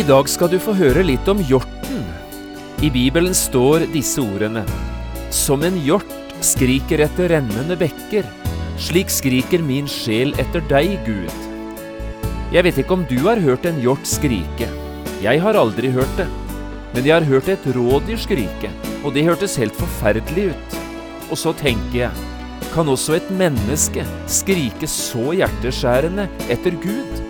I dag skal du få høre litt om hjorten. I Bibelen står disse ordene. Som en hjort skriker etter rennende bekker, slik skriker min sjel etter deg, Gud. Jeg vet ikke om du har hørt en hjort skrike. Jeg har aldri hørt det. Men jeg har hørt et rådyr skrike, og det hørtes helt forferdelig ut. Og så tenker jeg, kan også et menneske skrike så hjerteskjærende etter Gud?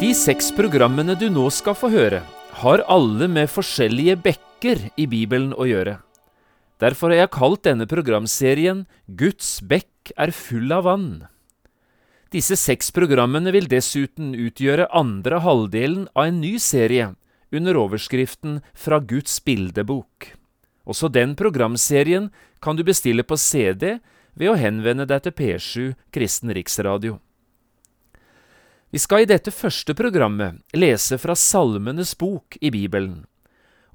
De seks programmene du nå skal få høre, har alle med forskjellige bekker i Bibelen å gjøre. Derfor har jeg kalt denne programserien Guds bekk er full av vann. Disse seks programmene vil dessuten utgjøre andre halvdelen av en ny serie under overskriften Fra Guds bildebok. Også den programserien kan du bestille på CD ved å henvende deg til P7 Kristen Riksradio. Vi skal i dette første programmet lese fra Salmenes bok i Bibelen,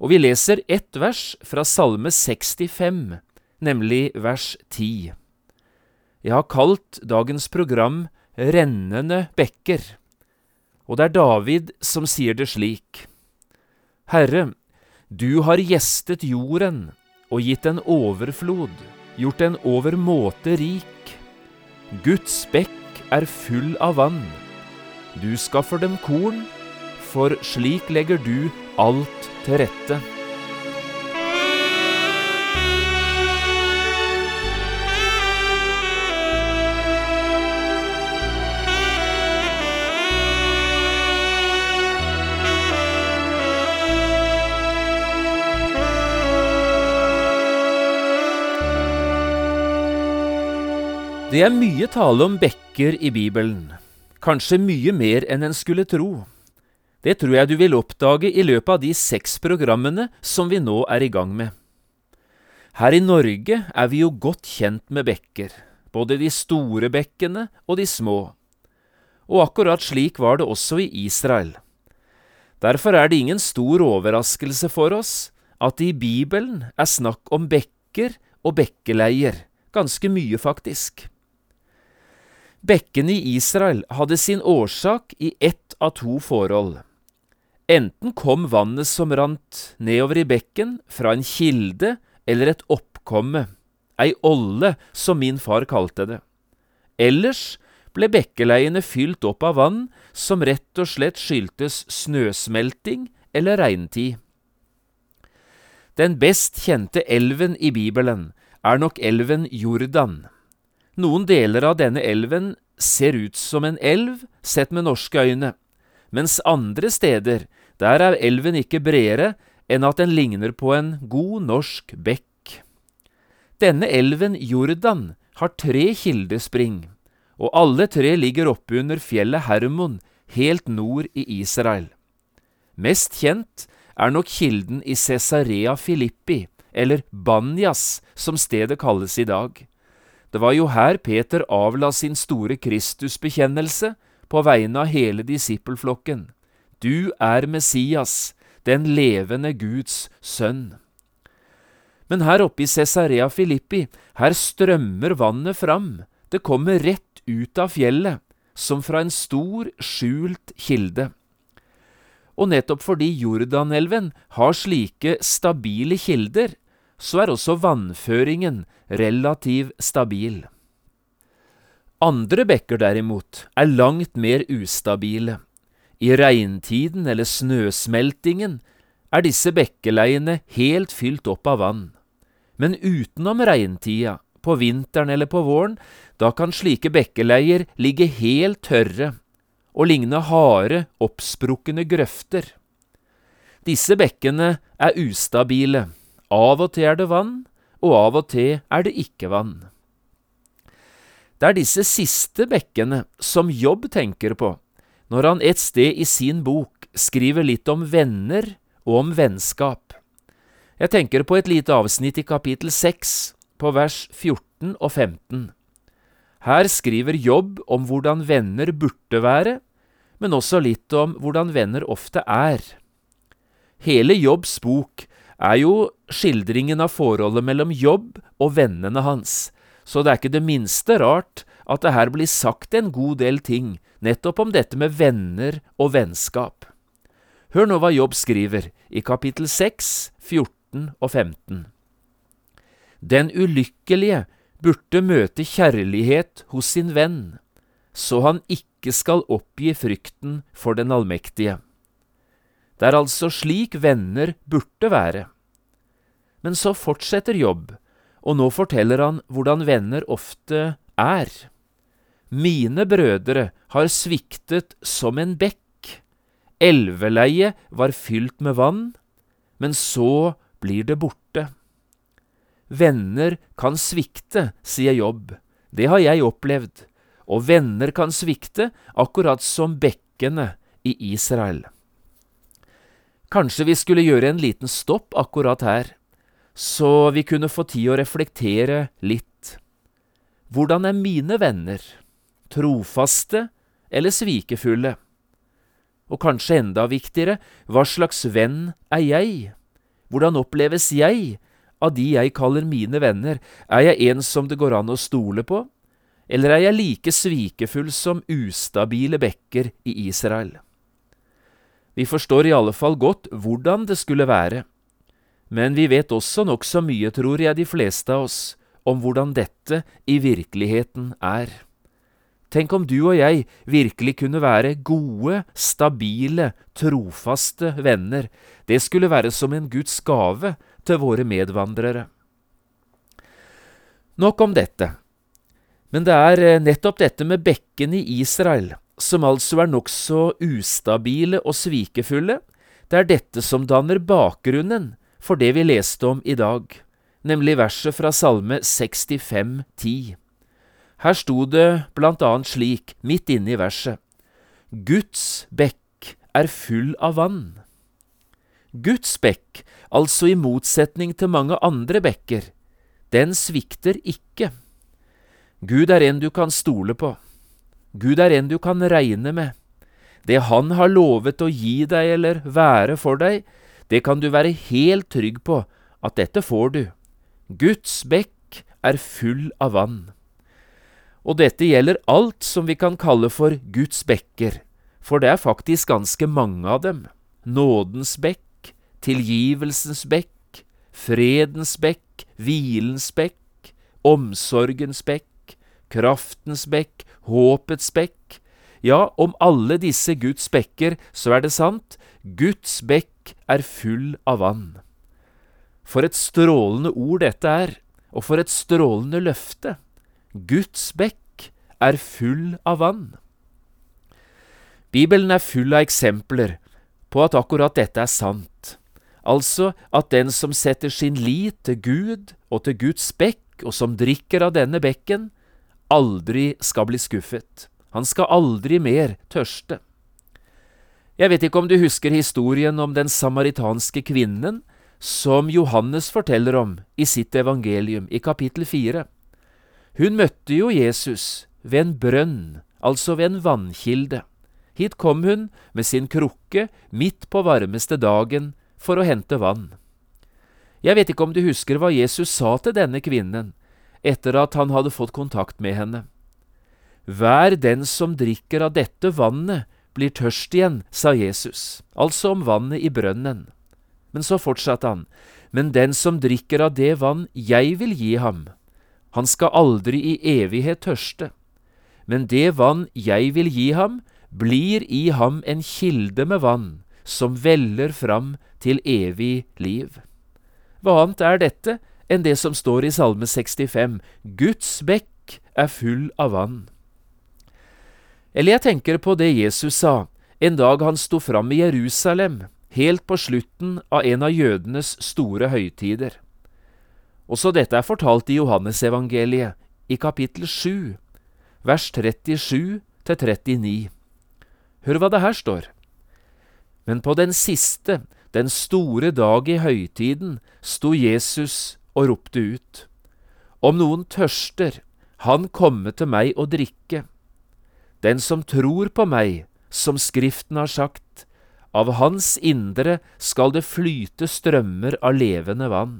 og vi leser ett vers fra Salme 65, nemlig vers 10. Jeg har kalt dagens program Rennende bekker, og det er David som sier det slik. Herre, du har gjestet jorden og gitt en overflod, gjort den overmåte rik. Guds bekk er full av vann. Du skaffer dem korn, for slik legger du alt til rette. Det er mye tale om bekker i Bibelen kanskje mye mer enn en skulle tro. Det tror jeg du vil oppdage i løpet av de seks programmene som vi nå er i gang med. Her i Norge er vi jo godt kjent med bekker, både de store bekkene og de små. Og akkurat slik var det også i Israel. Derfor er det ingen stor overraskelse for oss at det i Bibelen er snakk om bekker og bekkeleier, ganske mye faktisk. Bekkene i Israel hadde sin årsak i ett av to forhold. Enten kom vannet som rant nedover i bekken fra en kilde eller et oppkomme, ei olle som min far kalte det. Ellers ble bekkeleiene fylt opp av vann som rett og slett skyldtes snøsmelting eller regntid. Den best kjente elven i Bibelen er nok elven Jordan. Noen deler av denne elven ser ut som en elv sett med norske øyne, mens andre steder, der er elven ikke bredere enn at den ligner på en god norsk bekk. Denne elven Jordan har tre kildespring, og alle tre ligger oppe under fjellet Hermon, helt nord i Israel. Mest kjent er nok kilden i Cesarea Filippi, eller Banjas, som stedet kalles i dag. Det var jo her Peter avla sin store Kristusbekjennelse på vegne av hele disippelflokken. Du er Messias, den levende Guds sønn. Men her oppe i Cesarea Filippi, her strømmer vannet fram, det kommer rett ut av fjellet, som fra en stor, skjult kilde. Og nettopp fordi Jordanelven har slike stabile kilder, så er også vannføringen relativt stabil. Andre bekker derimot er langt mer ustabile. I regntiden eller snøsmeltingen er disse bekkeleiene helt fylt opp av vann. Men utenom regntida, på vinteren eller på våren, da kan slike bekkeleier ligge helt tørre og ligne harde, oppsprukne grøfter. Disse bekkene er ustabile, av og til er det vann, og av og til er det ikke vann. Det er disse siste bekkene som Jobb tenker på når han et sted i sin bok skriver litt om venner og om vennskap. Jeg tenker på et lite avsnitt i kapittel 6, på vers 14 og 15. Her skriver Jobb om hvordan venner burde være, men også litt om hvordan venner ofte er. Hele Jobbs bok er jo skildringen av forholdet mellom Jobb og vennene hans, så det er ikke det minste rart at det her blir sagt en god del ting nettopp om dette med venner og vennskap. Hør nå hva Jobb skriver i kapittel 6, 14 og 15. Den ulykkelige burde møte kjærlighet hos sin venn, så han ikke skal oppgi frykten for den allmektige. Det er altså slik venner burde være. Men så fortsetter Jobb, og nå forteller han hvordan venner ofte er. Mine brødre har sviktet som en bekk. Elveleiet var fylt med vann, men så blir det borte. Venner kan svikte, sier Jobb. Det har jeg opplevd. Og venner kan svikte, akkurat som bekkene i Israel. Kanskje vi skulle gjøre en liten stopp akkurat her, så vi kunne få tid å reflektere litt. Hvordan er mine venner? trofaste eller svikefulle? Og kanskje enda viktigere, hva slags venn er jeg? Hvordan oppleves jeg av de jeg kaller mine venner? Er jeg en som det går an å stole på, eller er jeg like svikefull som ustabile bekker i Israel? Vi forstår i alle fall godt hvordan det skulle være, men vi vet også nokså mye, tror jeg, de fleste av oss, om hvordan dette i virkeligheten er. Tenk om du og jeg virkelig kunne være gode, stabile, trofaste venner. Det skulle være som en Guds gave til våre medvandrere. Nok om dette. Men det er eh, nettopp dette med bekken i Israel, som altså er nokså ustabile og svikefulle, det er dette som danner bakgrunnen for det vi leste om i dag, nemlig verset fra Salme 65, 10. Her sto det blant annet slik, midt inne i verset, Guds bekk er full av vann. Guds bekk, altså i motsetning til mange andre bekker, den svikter ikke. Gud er en du kan stole på. Gud er en du kan regne med. Det Han har lovet å gi deg eller være for deg, det kan du være helt trygg på at dette får du. Guds bekk er full av vann. Og dette gjelder alt som vi kan kalle for Guds bekker, for det er faktisk ganske mange av dem. Nådens bekk, tilgivelsens bekk, fredens bekk, hvilens bekk, omsorgens bekk, kraftens bekk, håpets bekk. Ja, om alle disse Guds bekker, så er det sant, Guds bekk er full av vann. For et strålende ord dette er, og for et strålende løfte. Guds bekk er full av vann. Bibelen er full av eksempler på at akkurat dette er sant, altså at den som setter sin lit til Gud og til Guds bekk, og som drikker av denne bekken, aldri skal bli skuffet. Han skal aldri mer tørste. Jeg vet ikke om du husker historien om den samaritanske kvinnen som Johannes forteller om i sitt evangelium i kapittel fire. Hun møtte jo Jesus ved en brønn, altså ved en vannkilde. Hit kom hun med sin krukke midt på varmeste dagen for å hente vann. Jeg vet ikke om du husker hva Jesus sa til denne kvinnen etter at han hadde fått kontakt med henne. Hver den som drikker av dette vannet, blir tørst igjen, sa Jesus, altså om vannet i brønnen. Men så fortsatte han, men den som drikker av det vann jeg vil gi ham, han skal aldri i evighet tørste, men det vann jeg vil gi ham, blir i ham en kilde med vann som veller fram til evig liv. Hva annet er dette enn det som står i Salme 65, Guds bekk er full av vann. Eller jeg tenker på det Jesus sa en dag han sto fram i Jerusalem, helt på slutten av en av jødenes store høytider. Også dette er fortalt i Johannesevangeliet, i kapittel 7, vers 37 til 39. Hør hva det her står. Men på den siste, den store dag i høytiden, sto Jesus og ropte ut. Om noen tørster, han komme til meg og drikke. Den som tror på meg, som Skriften har sagt, av hans indre skal det flyte strømmer av levende vann.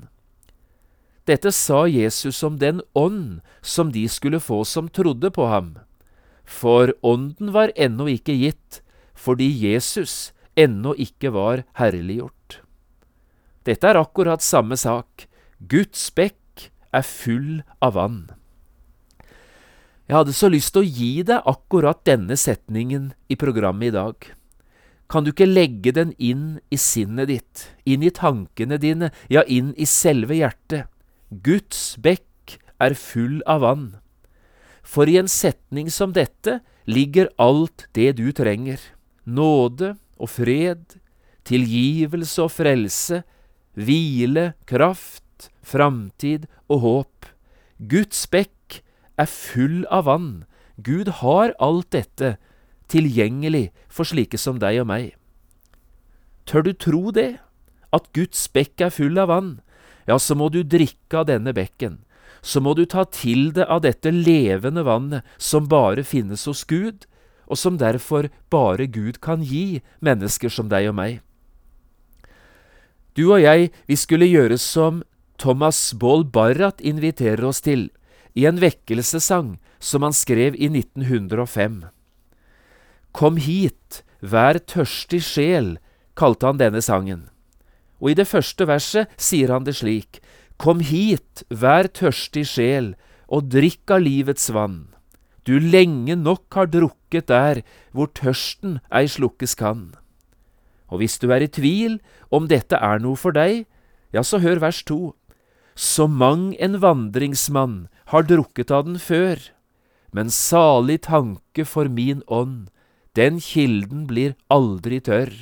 Dette sa Jesus om den ånd som de skulle få som trodde på ham, for ånden var ennå ikke gitt, fordi Jesus ennå ikke var herliggjort. Dette er akkurat samme sak. Guds bekk er full av vann. Jeg hadde så lyst til å gi deg akkurat denne setningen i programmet i dag. Kan du ikke legge den inn i sinnet ditt, inn i tankene dine, ja, inn i selve hjertet? Guds bekk er full av vann. For i en setning som dette ligger alt det du trenger. Nåde og fred, tilgivelse og frelse, hvile, kraft, framtid og håp. Guds bekk er full av vann. Gud har alt dette tilgjengelig for slike som deg og meg. Tør du tro det, at Guds bekk er full av vann, ja, så må du drikke av denne bekken, så må du ta til deg av dette levende vannet som bare finnes hos Gud, og som derfor bare Gud kan gi mennesker som deg og meg. Du og jeg, vi skulle gjøre som Thomas Baal Barrat inviterer oss til, i en vekkelsessang som han skrev i 1905. Kom hit, vær tørstig sjel, kalte han denne sangen. Og i det første verset sier han det slik, Kom hit, vær tørstig sjel, og drikk av livets vann. Du lenge nok har drukket der hvor tørsten ei slukkes kan. Og hvis du er i tvil om dette er noe for deg, ja, så hør vers to. Så mang en vandringsmann har drukket av den før, men salig tanke for min ånd, den kilden blir aldri tørr.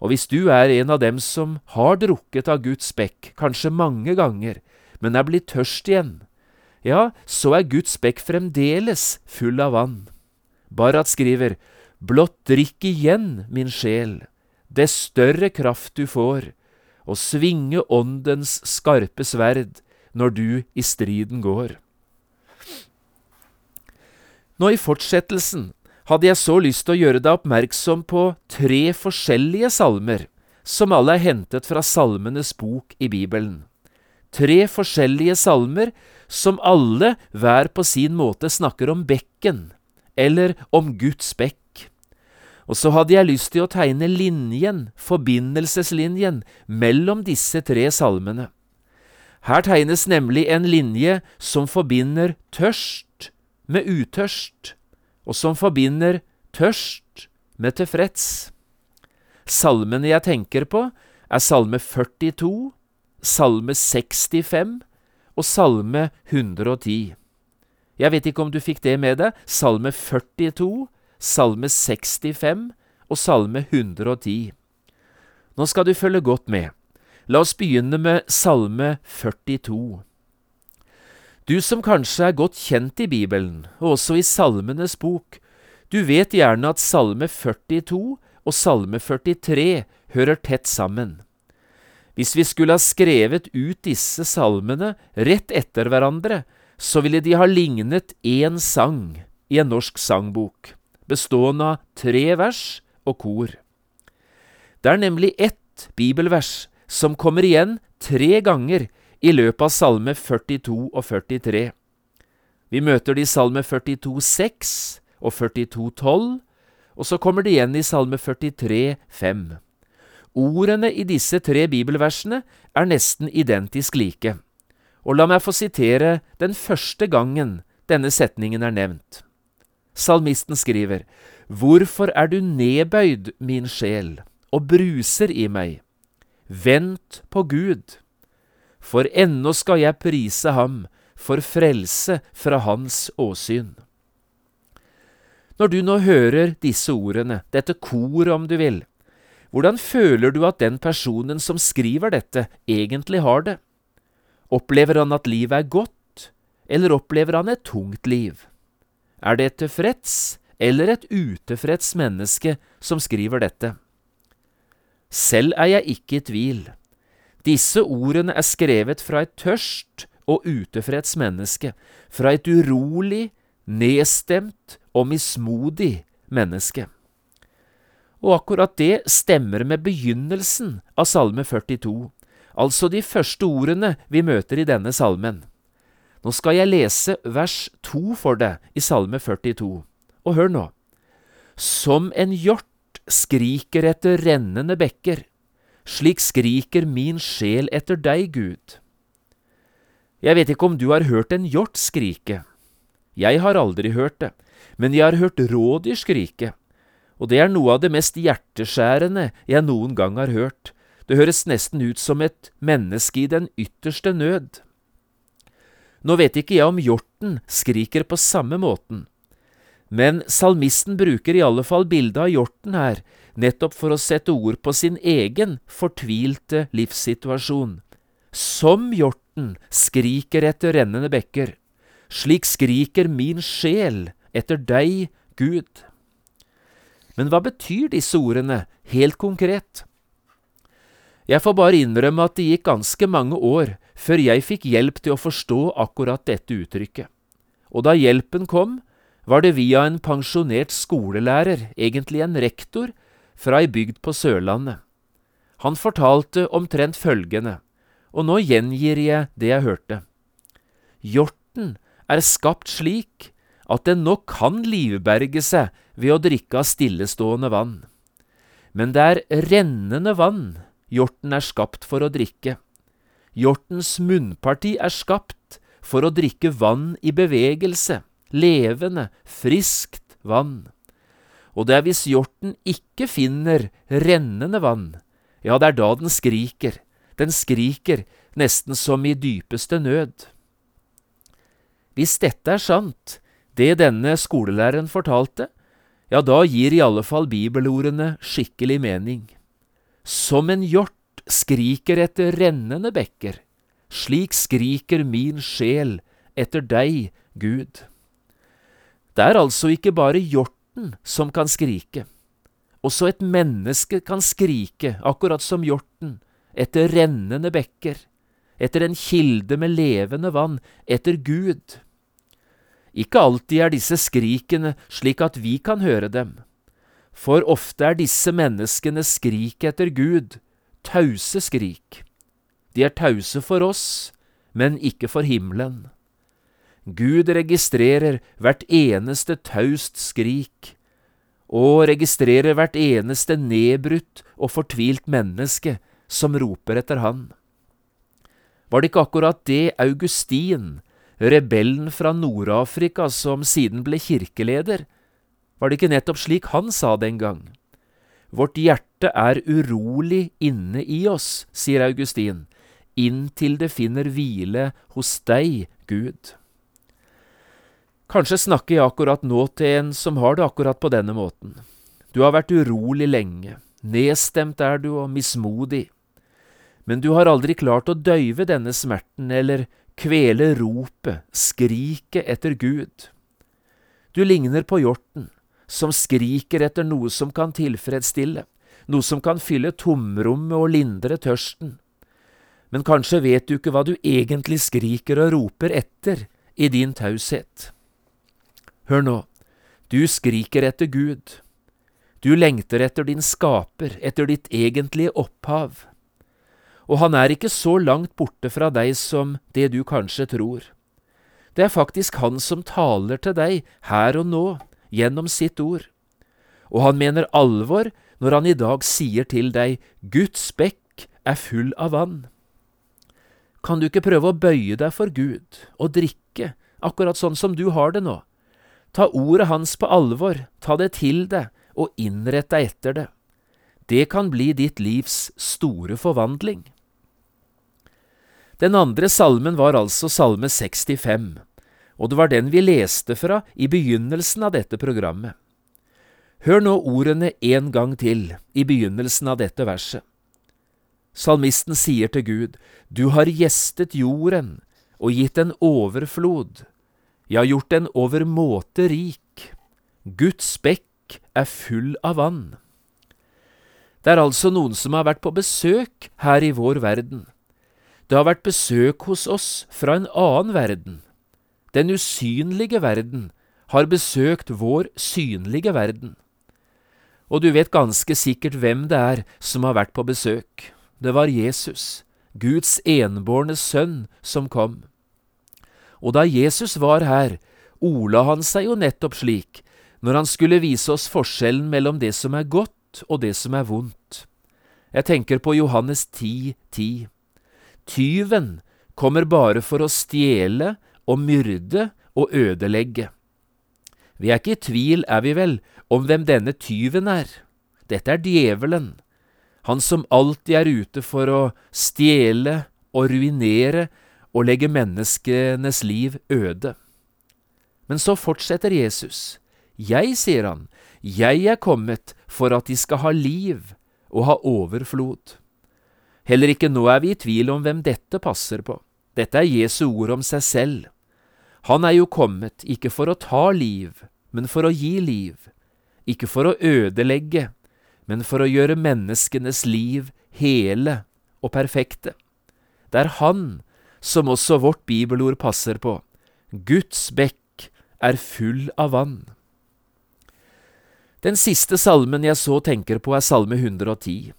Og hvis du er en av dem som har drukket av Guds bekk, kanskje mange ganger, men er blitt tørst igjen, ja, så er Guds bekk fremdeles full av vann. Barat skriver, Blott drikk igjen, min sjel, dess større kraft du får, og svinge åndens skarpe sverd når du i striden går. Nå i fortsettelsen hadde jeg så lyst til å gjøre deg oppmerksom på tre forskjellige salmer, som alle er hentet fra Salmenes bok i Bibelen. Tre forskjellige salmer som alle hver på sin måte snakker om bekken, eller om Guds bekk. Og så hadde jeg lyst til å tegne linjen, forbindelseslinjen, mellom disse tre salmene. Her tegnes nemlig en linje som forbinder tørst med utørst, og som forbinder tørst med tilfreds. Salmene jeg tenker på, er Salme 42, Salme 65 og Salme 110. Jeg vet ikke om du fikk det med deg. Salme 42, Salme 65 og Salme 110. Nå skal du følge godt med. La oss begynne med Salme 42. Du som kanskje er godt kjent i Bibelen, og også i Salmenes bok, du vet gjerne at Salme 42 og Salme 43 hører tett sammen. Hvis vi skulle ha skrevet ut disse salmene rett etter hverandre, så ville de ha lignet én sang i en norsk sangbok bestående av tre vers og kor. Det er nemlig ett bibelvers som kommer igjen tre ganger i løpet av Salme 42 og 43. Vi møter det i Salme 42, 6 og 42, 12, og så kommer det igjen i Salme 43, 5. Ordene i disse tre bibelversene er nesten identisk like, og la meg få sitere den første gangen denne setningen er nevnt. Salmisten skriver, Hvorfor er du nedbøyd, min sjel, og bruser i meg? Vent på Gud, for ennå skal jeg prise ham for frelse fra hans åsyn. Når du nå hører disse ordene, dette koret om du vil, hvordan føler du at den personen som skriver dette, egentlig har det? Opplever han at livet er godt, eller opplever han et tungt liv? Er det et tilfreds eller et utilfreds menneske som skriver dette? Selv er jeg ikke i tvil. Disse ordene er skrevet fra et tørst og utilfreds menneske, fra et urolig, nedstemt og mismodig menneske. Og akkurat det stemmer med begynnelsen av Salme 42, altså de første ordene vi møter i denne salmen. Nå skal jeg lese vers to for deg i Salme 42, og hør nå. Som en hjort skriker etter rennende bekker, slik skriker min sjel etter deg, Gud. Jeg vet ikke om du har hørt en hjort skrike. Jeg har aldri hørt det, men jeg har hørt rådyr skrike, og det er noe av det mest hjerteskjærende jeg noen gang har hørt. Det høres nesten ut som et menneske i den ytterste nød. Nå vet ikke jeg om hjorten skriker på samme måten, men salmisten bruker i alle fall bildet av hjorten her, nettopp for å sette ord på sin egen fortvilte livssituasjon. Som hjorten skriker etter rennende bekker, slik skriker min sjel etter deg, Gud. Men hva betyr disse ordene helt konkret? Jeg får bare innrømme at det gikk ganske mange år før jeg fikk hjelp til å forstå akkurat dette uttrykket. Og da hjelpen kom, var det via en pensjonert skolelærer, egentlig en rektor, fra ei bygd på Sørlandet. Han fortalte omtrent følgende, og nå gjengir jeg det jeg hørte. Hjorten er skapt slik at den nok kan livberge seg ved å drikke av stillestående vann. Men det er rennende vann hjorten er skapt for å drikke. Hjortens munnparti er skapt for å drikke vann i bevegelse, levende, friskt vann. Og det er hvis hjorten ikke finner rennende vann, ja, det er da den skriker, den skriker nesten som i dypeste nød. Hvis dette er sant, det denne skolelæreren fortalte, ja, da gir i alle fall bibelordene skikkelig mening. Som en hjort skriker etter rennende bekker, slik skriker min sjel etter deg, Gud. Det er altså ikke bare hjorten som kan skrike. Også et menneske kan skrike, akkurat som hjorten, etter rennende bekker, etter en kilde med levende vann, etter Gud. Ikke alltid er disse skrikene slik at vi kan høre dem, for ofte er disse menneskene skrik etter Gud tause skrik. De er tause for oss, men ikke for himmelen. Gud registrerer hvert eneste taust skrik, og registrerer hvert eneste nedbrutt og fortvilt menneske som roper etter Han. Var det ikke akkurat det Augustin, rebellen fra Nord-Afrika som siden ble kirkeleder, var det ikke nettopp slik han sa den gang? Vårt hjerte er urolig inne i oss, sier Augustin, inntil det finner hvile hos deg, Gud. Kanskje snakker jeg akkurat nå til en som har det akkurat på denne måten. Du har vært urolig lenge, nedstemt er du og mismodig, men du har aldri klart å døyve denne smerten eller kvele ropet, skriket etter Gud. Du ligner på hjorten, som skriker etter noe som kan tilfredsstille, noe som kan fylle tomrommet og lindre tørsten. Men kanskje vet du ikke hva du egentlig skriker og roper etter i din taushet. Hør nå, du skriker etter Gud. Du lengter etter din skaper, etter ditt egentlige opphav og han er ikke så langt borte fra deg som det du kanskje tror. Det er faktisk han som taler til deg her og nå, gjennom sitt ord. Og han mener alvor når han i dag sier til deg Guds bekk er full av vann. Kan du ikke prøve å bøye deg for Gud og drikke, akkurat sånn som du har det nå? Ta ordet hans på alvor, ta det til deg og innrett deg etter det. Det kan bli ditt livs store forvandling. Den andre salmen var altså salme 65, og det var den vi leste fra i begynnelsen av dette programmet. Hør nå ordene en gang til i begynnelsen av dette verset. Salmisten sier til Gud, Du har gjestet jorden og gitt en overflod, ja, gjort den overmåte rik. Guds bekk er full av vann. Det er altså noen som har vært på besøk her i vår verden. Det har vært besøk hos oss fra en annen verden. Den usynlige verden har besøkt vår synlige verden. Og du vet ganske sikkert hvem det er som har vært på besøk. Det var Jesus, Guds enbårne sønn, som kom. Og da Jesus var her, ola han seg jo nettopp slik, når han skulle vise oss forskjellen mellom det som er godt og det som er vondt. Jeg tenker på Johannes 10, 10. Tyven kommer bare for å stjele og myrde og ødelegge. Vi er ikke i tvil, er vi vel, om hvem denne tyven er. Dette er djevelen, han som alltid er ute for å stjele og ruinere og legge menneskenes liv øde. Men så fortsetter Jesus. Jeg, sier han, jeg er kommet for at de skal ha liv og ha overflod. Heller ikke nå er vi i tvil om hvem dette passer på. Dette er Jesu ord om seg selv. Han er jo kommet ikke for å ta liv, men for å gi liv, ikke for å ødelegge, men for å gjøre menneskenes liv hele og perfekte. Det er Han som også vårt bibelord passer på. Guds bekk er full av vann. Den siste salmen jeg så tenker på, er salme 110,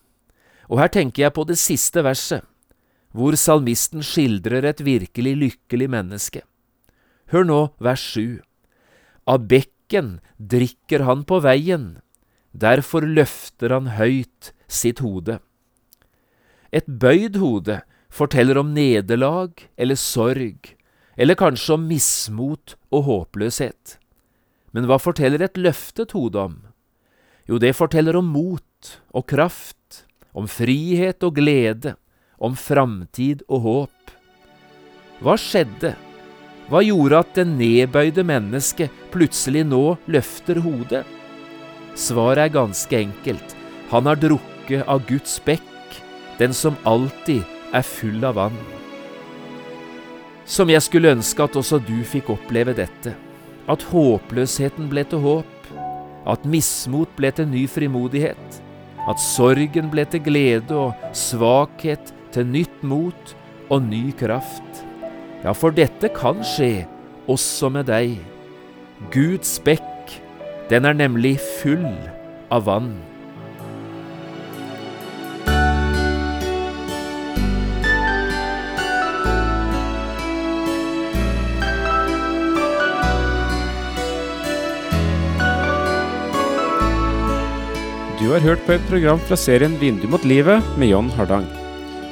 og her tenker jeg på det siste verset, hvor salmisten skildrer et virkelig lykkelig menneske. Hør nå vers sju. Av bekken drikker han på veien, Derfor løfter han høyt sitt hode. Et bøyd hode forteller om nederlag eller sorg, eller kanskje om mismot og håpløshet. Men hva forteller et løftet hode om? Jo, det forteller om mot og kraft, om frihet og glede, om framtid og håp. Hva skjedde? Hva gjorde at det nedbøyde mennesket plutselig nå løfter hodet? Svaret er ganske enkelt. Han har drukket av Guds bekk, den som alltid er full av vann. Som jeg skulle ønske at også du fikk oppleve dette. At håpløsheten ble til håp. At mismot ble til ny frimodighet. At sorgen ble til glede og svakhet til nytt mot og ny kraft. Ja, for dette kan skje også med deg. Guds bekk den er nemlig full av vann. Du har hørt på et program fra serien Vindu mot livet med John Hardang.